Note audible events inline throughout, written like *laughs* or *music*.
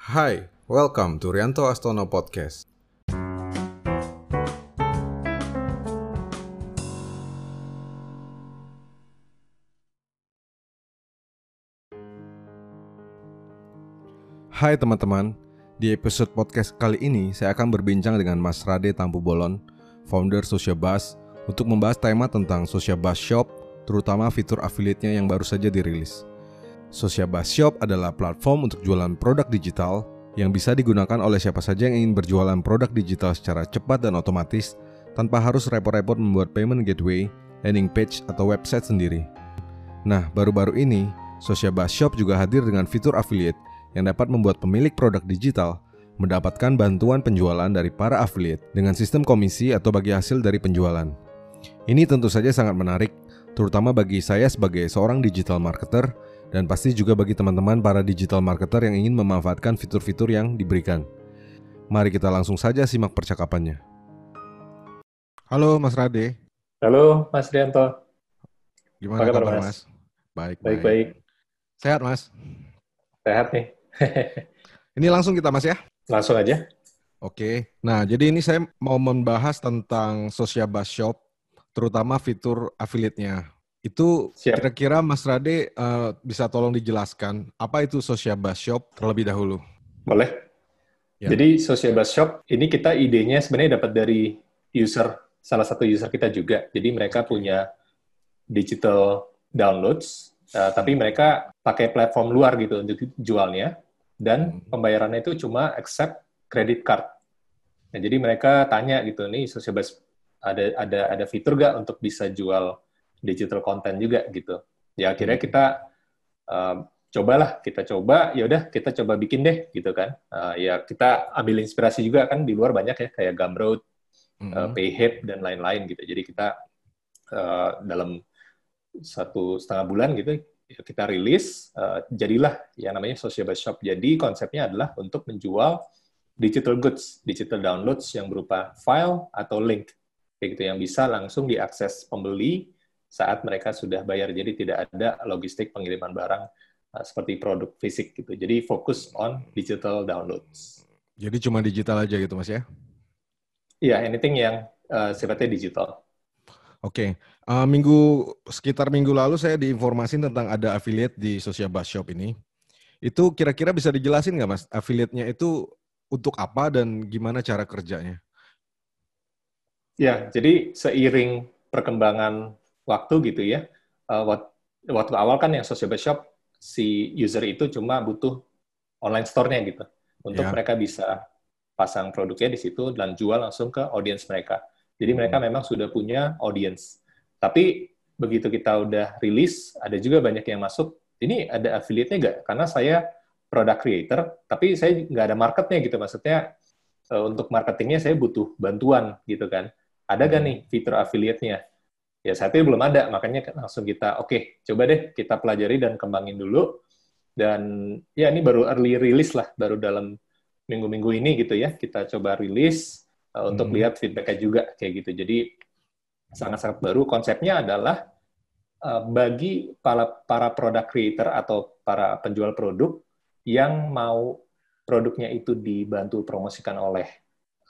Hai, welcome to Rianto Astono Podcast. Hai teman-teman, di episode podcast kali ini saya akan berbincang dengan Mas Rade Tampu Bolon, founder Bus, untuk membahas tema tentang Bus Shop, terutama fitur affiliate-nya yang baru saja dirilis. Bus Shop adalah platform untuk jualan produk digital yang bisa digunakan oleh siapa saja yang ingin berjualan produk digital secara cepat dan otomatis tanpa harus repot-repot membuat payment gateway, landing page, atau website sendiri. Nah, baru-baru ini, Bus Shop juga hadir dengan fitur affiliate yang dapat membuat pemilik produk digital mendapatkan bantuan penjualan dari para affiliate dengan sistem komisi atau bagi hasil dari penjualan. Ini tentu saja sangat menarik, terutama bagi saya sebagai seorang digital marketer dan pasti juga bagi teman-teman para digital marketer yang ingin memanfaatkan fitur-fitur yang diberikan. Mari kita langsung saja simak percakapannya. Halo Mas Rade. Halo Mas Rianto. Gimana kabar Mas? mas? Baik, baik, baik. Sehat Mas? Sehat nih. *laughs* ini langsung kita Mas ya? Langsung aja. Oke. Nah, jadi ini saya mau membahas tentang Bus Shop, terutama fitur affiliate-nya. Itu kira-kira Mas Rade uh, bisa tolong dijelaskan apa itu Social Bus Shop terlebih dahulu? Boleh. Ya. Jadi Social Bus Shop ini kita idenya sebenarnya dapat dari user salah satu user kita juga. Jadi mereka punya digital downloads, uh, tapi mereka pakai platform luar gitu untuk jualnya dan hmm. pembayarannya itu cuma accept credit card. Nah, jadi mereka tanya gitu nih Sociabas ada ada ada fitur gak untuk bisa jual digital content juga gitu. Ya akhirnya hmm. kita uh, cobalah kita coba ya udah kita coba bikin deh gitu kan. Uh, ya kita ambil inspirasi juga kan di luar banyak ya kayak Gumroad, hmm. uh, Payhip dan lain-lain gitu. Jadi kita uh, dalam satu setengah bulan gitu Ya, kita rilis, uh, jadilah yang namanya social shop. Jadi konsepnya adalah untuk menjual digital goods, digital downloads yang berupa file atau link, kayak gitu yang bisa langsung diakses pembeli saat mereka sudah bayar. Jadi tidak ada logistik pengiriman barang uh, seperti produk fisik gitu. Jadi fokus on digital downloads. Jadi cuma digital aja gitu mas ya? Iya, anything yang uh, sifatnya digital. Oke, okay. uh, minggu sekitar minggu lalu saya diinformasikan tentang ada affiliate di Social Bus Shop ini. Itu kira-kira bisa dijelasin nggak mas, affiliate-nya itu untuk apa dan gimana cara kerjanya? Ya, jadi seiring perkembangan waktu gitu ya, uh, waktu awal kan yang Social Shop si user itu cuma butuh online store-nya gitu, untuk ya. mereka bisa pasang produknya di situ dan jual langsung ke audience mereka. Jadi mereka hmm. memang sudah punya audience. Tapi begitu kita udah rilis, ada juga banyak yang masuk, ini ada affiliate-nya nggak? Karena saya product creator, tapi saya nggak ada marketnya gitu. Maksudnya eh, untuk marketingnya saya butuh bantuan gitu kan. Ada nggak nih fitur affiliate-nya? Ya saat ini belum ada, makanya langsung kita, oke, okay, coba deh kita pelajari dan kembangin dulu. Dan ya ini baru early release lah, baru dalam minggu-minggu ini gitu ya, kita coba rilis uh, untuk hmm. lihat feedbacknya juga kayak gitu. Jadi sangat-sangat baru. Konsepnya adalah uh, bagi para para product creator atau para penjual produk yang mau produknya itu dibantu promosikan oleh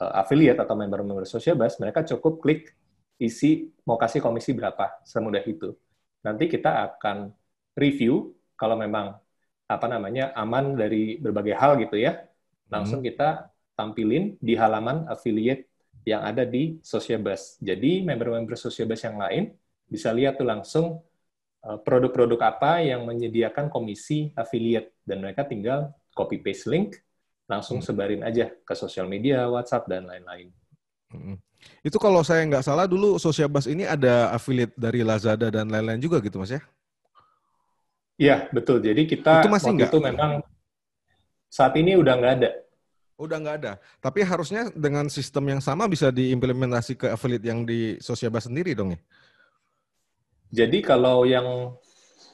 uh, affiliate atau member-member social bus, mereka cukup klik isi mau kasih komisi berapa semudah itu. Nanti kita akan review kalau memang apa namanya aman dari berbagai hal gitu ya. Langsung hmm. kita tampilin di halaman affiliate yang ada di Sociabus. Jadi member-member Sociabus yang lain bisa lihat tuh langsung eh, produk-produk apa yang menyediakan komisi affiliate dan mereka tinggal copy paste link langsung hmm. sebarin aja ke sosial media, WhatsApp dan lain-lain. Itu kalau saya nggak salah dulu Sociabus ini ada affiliate dari Lazada dan lain-lain juga gitu mas ya? Iya betul. Jadi kita itu masih waktu itu memang saat ini udah nggak ada Udah nggak ada. Tapi harusnya dengan sistem yang sama bisa diimplementasi ke affiliate yang di Sosiaba sendiri dong ya? Jadi kalau yang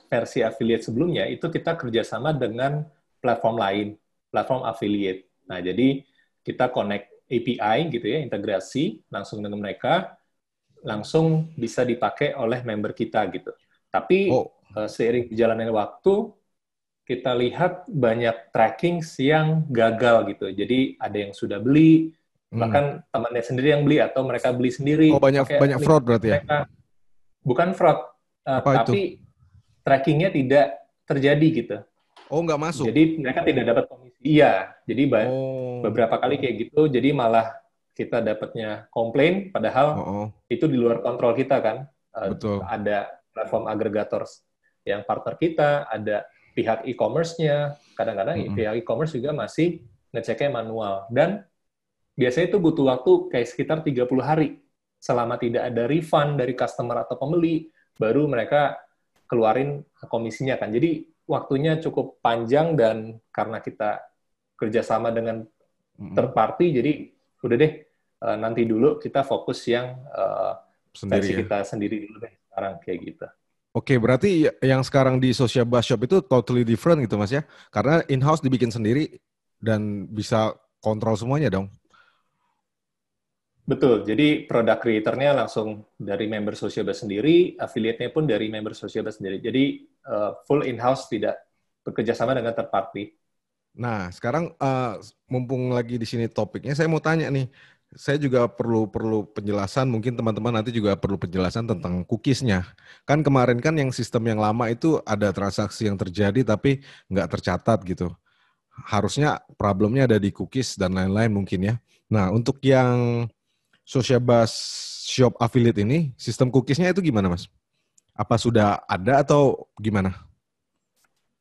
versi affiliate sebelumnya itu kita kerjasama dengan platform lain, platform affiliate. Nah jadi kita connect API gitu ya, integrasi langsung dengan mereka, langsung bisa dipakai oleh member kita gitu. Tapi oh. Eh, seiring jalannya waktu, kita lihat banyak tracking yang gagal gitu. Jadi ada yang sudah beli, hmm. bahkan temannya sendiri yang beli atau mereka beli sendiri. Oh banyak banyak fraud berarti ya? Bukan fraud, uh, tapi itu? trackingnya tidak terjadi gitu. Oh nggak masuk? Jadi mereka tidak dapat komisi. Iya, jadi oh. beberapa kali kayak gitu. Jadi malah kita dapatnya komplain, padahal oh, oh. itu di luar kontrol kita kan. Uh, Betul. Ada platform agregator yang partner kita, ada pihak e-commerce-nya, kadang-kadang mm -hmm. pihak e-commerce juga masih ngeceknya manual. Dan biasanya itu butuh waktu kayak sekitar 30 hari. Selama tidak ada refund dari customer atau pembeli, baru mereka keluarin komisinya kan. Jadi waktunya cukup panjang dan karena kita kerjasama dengan third party, jadi udah deh eh, nanti dulu kita fokus yang uh, sendiri ya? kita sendiri dulu deh sekarang kayak gitu. Oke, berarti yang sekarang di Social Bus Shop itu totally different gitu Mas ya? Karena in-house dibikin sendiri dan bisa kontrol semuanya dong. Betul, jadi produk creator-nya langsung dari member Social Bus sendiri, affiliate-nya pun dari member Social Bus sendiri. Jadi uh, full in-house tidak bekerja sama dengan third party. Nah, sekarang uh, mumpung lagi di sini topiknya, saya mau tanya nih, saya juga perlu perlu penjelasan mungkin teman-teman nanti juga perlu penjelasan tentang cookiesnya. Kan kemarin kan yang sistem yang lama itu ada transaksi yang terjadi tapi nggak tercatat gitu. Harusnya problemnya ada di cookies dan lain-lain mungkin ya. Nah untuk yang social bus shop affiliate ini sistem cookiesnya itu gimana mas? Apa sudah ada atau gimana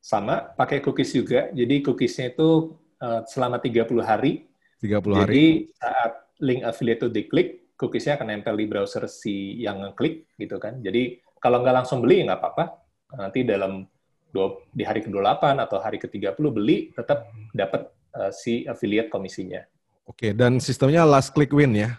sama pakai cookies juga jadi cookiesnya itu uh, selama 30 hari 30 hari jadi saat link affiliate itu diklik, cookiesnya akan nempel di browser si yang ngeklik gitu kan. Jadi kalau nggak langsung beli nggak apa-apa. Nanti dalam dua, di hari ke-28 atau hari ke-30 beli tetap dapat uh, si affiliate komisinya. Oke, dan sistemnya last click win ya?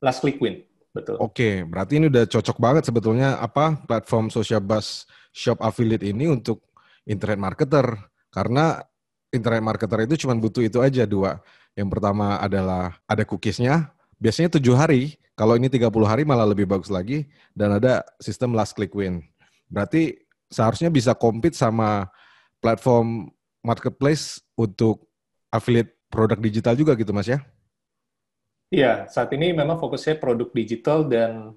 Last click win, betul. Oke, berarti ini udah cocok banget sebetulnya apa platform social bus shop affiliate ini untuk internet marketer karena internet marketer itu cuma butuh itu aja dua yang pertama adalah ada cookiesnya, biasanya tujuh hari. Kalau ini 30 hari malah lebih bagus lagi. Dan ada sistem last click win. Berarti seharusnya bisa compete sama platform marketplace untuk affiliate produk digital juga gitu Mas ya? Iya, saat ini memang fokusnya produk digital dan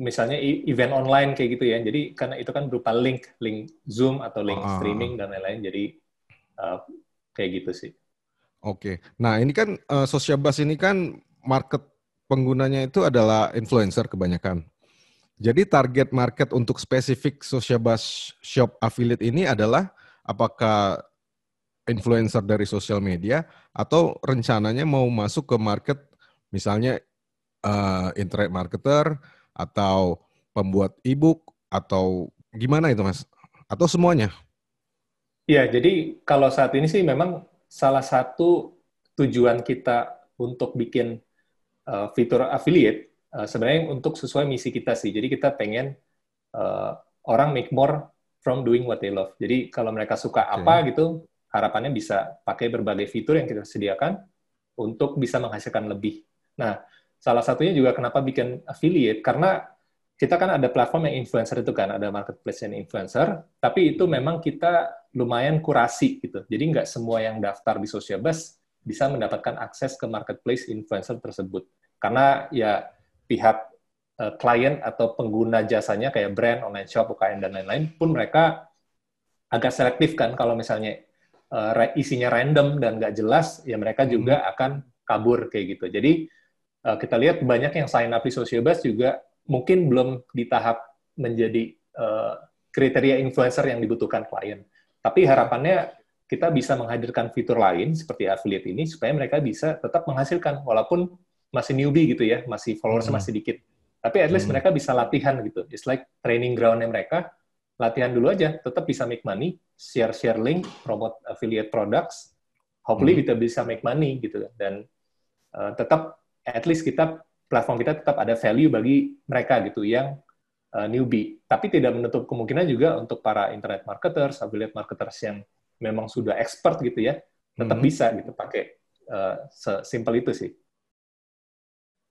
misalnya event online kayak gitu ya. Jadi karena itu kan berupa link, link Zoom atau link uh. streaming dan lain-lain. Jadi uh, kayak gitu sih. Oke. Nah, ini kan uh, social bus ini kan market penggunanya itu adalah influencer kebanyakan. Jadi target market untuk spesifik social bus shop affiliate ini adalah apakah influencer dari sosial media atau rencananya mau masuk ke market misalnya uh, internet marketer atau pembuat e-book atau gimana itu Mas? Atau semuanya? Ya, jadi kalau saat ini sih memang salah satu tujuan kita untuk bikin uh, fitur affiliate uh, sebenarnya untuk sesuai misi kita sih. Jadi kita pengen uh, orang make more from doing what they love. Jadi kalau mereka suka okay. apa gitu, harapannya bisa pakai berbagai fitur yang kita sediakan untuk bisa menghasilkan lebih. Nah, salah satunya juga kenapa bikin affiliate karena kita kan ada platform yang influencer itu kan, ada marketplace yang influencer, tapi itu memang kita lumayan kurasi gitu. Jadi nggak semua yang daftar di Social Bus bisa mendapatkan akses ke marketplace influencer tersebut. Karena ya pihak uh, klien atau pengguna jasanya kayak brand, online shop, UKM, dan lain-lain pun mereka agak selektif kan kalau misalnya uh, isinya random dan nggak jelas, ya mereka juga hmm. akan kabur kayak gitu. Jadi uh, kita lihat banyak yang sign up di Social Bus juga mungkin belum di tahap menjadi uh, kriteria influencer yang dibutuhkan klien. Tapi harapannya kita bisa menghadirkan fitur lain seperti affiliate ini supaya mereka bisa tetap menghasilkan walaupun masih newbie gitu ya, masih followers hmm. masih dikit. Tapi at least hmm. mereka bisa latihan gitu. It's like training groundnya mereka. Latihan dulu aja, tetap bisa make money, share-share link, promote affiliate products. Hopefully hmm. kita bisa make money gitu. Dan uh, tetap at least kita platform kita tetap ada value bagi mereka gitu yang uh, newbie. Tapi tidak menutup kemungkinan juga untuk para internet marketers, affiliate marketers yang memang sudah expert gitu ya, tetap hmm. bisa gitu pakai uh, sesimpel itu sih.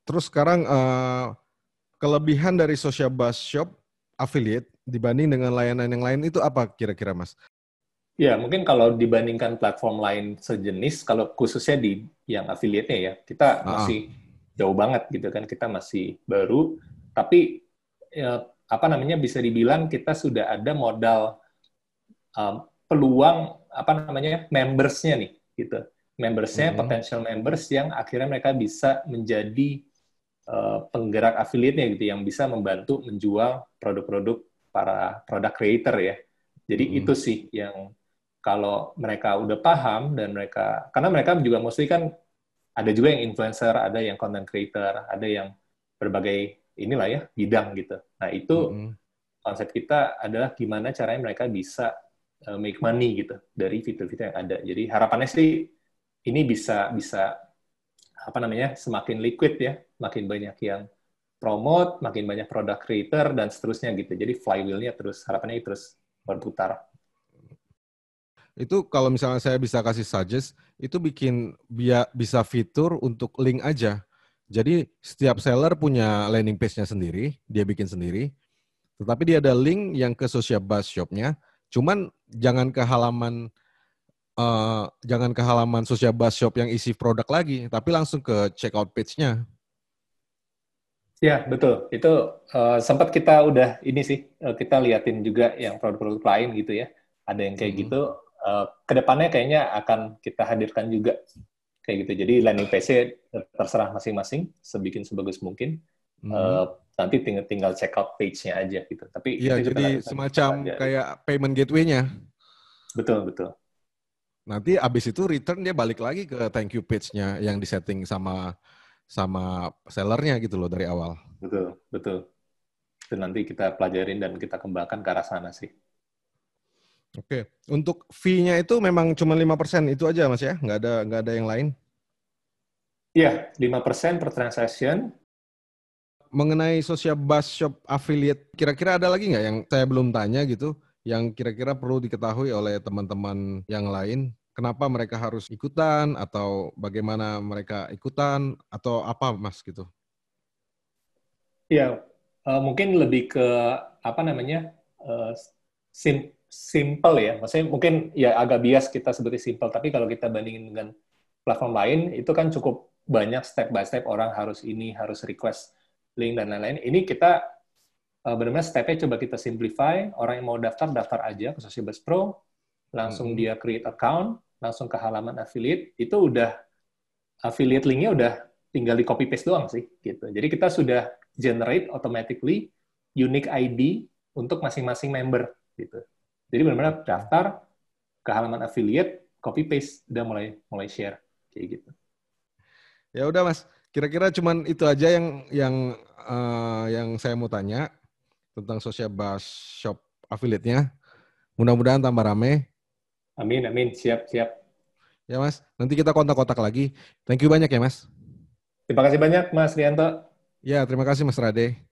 Terus sekarang uh, kelebihan dari social bus shop affiliate dibanding dengan layanan yang lain itu apa kira-kira Mas? Ya, mungkin kalau dibandingkan platform lain sejenis, kalau khususnya di yang affiliate-nya ya, kita uh masih jauh banget gitu kan, kita masih baru, tapi ya, apa namanya bisa dibilang kita sudah ada modal um, peluang apa namanya members-nya nih gitu, members-nya, mm-hmm. potential members yang akhirnya mereka bisa menjadi uh, penggerak affiliate-nya gitu, yang bisa membantu menjual produk-produk para product creator ya. Jadi hmm. itu sih yang kalau mereka udah paham dan mereka karena mereka juga mesti kan ada juga yang influencer, ada yang content creator, ada yang berbagai inilah ya bidang gitu. Nah itu mm-hmm. konsep kita adalah gimana caranya mereka bisa uh, make money gitu dari fitur-fitur yang ada. Jadi harapannya sih ini bisa bisa apa namanya semakin liquid ya, makin banyak yang promote, makin banyak produk creator dan seterusnya gitu. Jadi flywheel-nya terus harapannya terus berputar. Itu kalau misalnya saya bisa kasih suggest, itu bikin biar bisa fitur untuk link aja. Jadi setiap seller punya landing page-nya sendiri, dia bikin sendiri. Tetapi dia ada link yang ke social bus shop-nya. Cuman jangan ke halaman uh, jangan ke halaman social bus shop yang isi produk lagi, tapi langsung ke checkout page-nya. Ya betul. Itu uh, sempat kita udah ini sih uh, kita liatin juga yang produk-produk lain gitu ya. Ada yang kayak hmm. gitu uh, ke depannya kayaknya akan kita hadirkan juga kayak gitu. Jadi landing page terserah masing-masing, sebikin sebagus mungkin. Hmm. Uh, nanti tinggal tinggal check out page-nya aja gitu. Tapi iya, jadi semacam aja. kayak payment gateway-nya. Betul betul. Nanti abis itu return dia balik lagi ke thank you page-nya yang disetting sama sama sellernya gitu loh dari awal. Betul betul. Itu nanti kita pelajarin dan kita kembangkan ke arah sana sih. Oke, untuk fee-nya itu memang cuma lima persen itu aja mas ya, nggak ada nggak ada yang lain? Iya, lima persen per transaction. Mengenai social bus shop affiliate, kira-kira ada lagi nggak yang saya belum tanya gitu, yang kira-kira perlu diketahui oleh teman-teman yang lain? Kenapa mereka harus ikutan atau bagaimana mereka ikutan atau apa mas gitu? Iya, uh, mungkin lebih ke apa namanya uh, sim simple ya. Maksudnya mungkin ya agak bias kita seperti simple, tapi kalau kita bandingin dengan platform lain, itu kan cukup banyak step by step orang harus ini, harus request link dan lain-lain. Ini kita uh, benar-benar stepnya coba kita simplify. Orang yang mau daftar, daftar aja ke Socialbus Pro, langsung hmm. dia create account, langsung ke halaman affiliate, itu udah affiliate linknya udah tinggal di copy paste doang sih gitu. Jadi kita sudah generate automatically unique ID untuk masing-masing member gitu. Jadi benar-benar daftar ke halaman affiliate, copy paste, udah mulai mulai share kayak gitu. Ya udah Mas, kira-kira cuman itu aja yang yang uh, yang saya mau tanya tentang social bus shop affiliate-nya. Mudah-mudahan tambah rame. Amin, amin. Siap, siap. Ya Mas, nanti kita kontak-kontak lagi. Thank you banyak ya Mas. Terima kasih banyak Mas Rianto. Ya, terima kasih Mas Rade.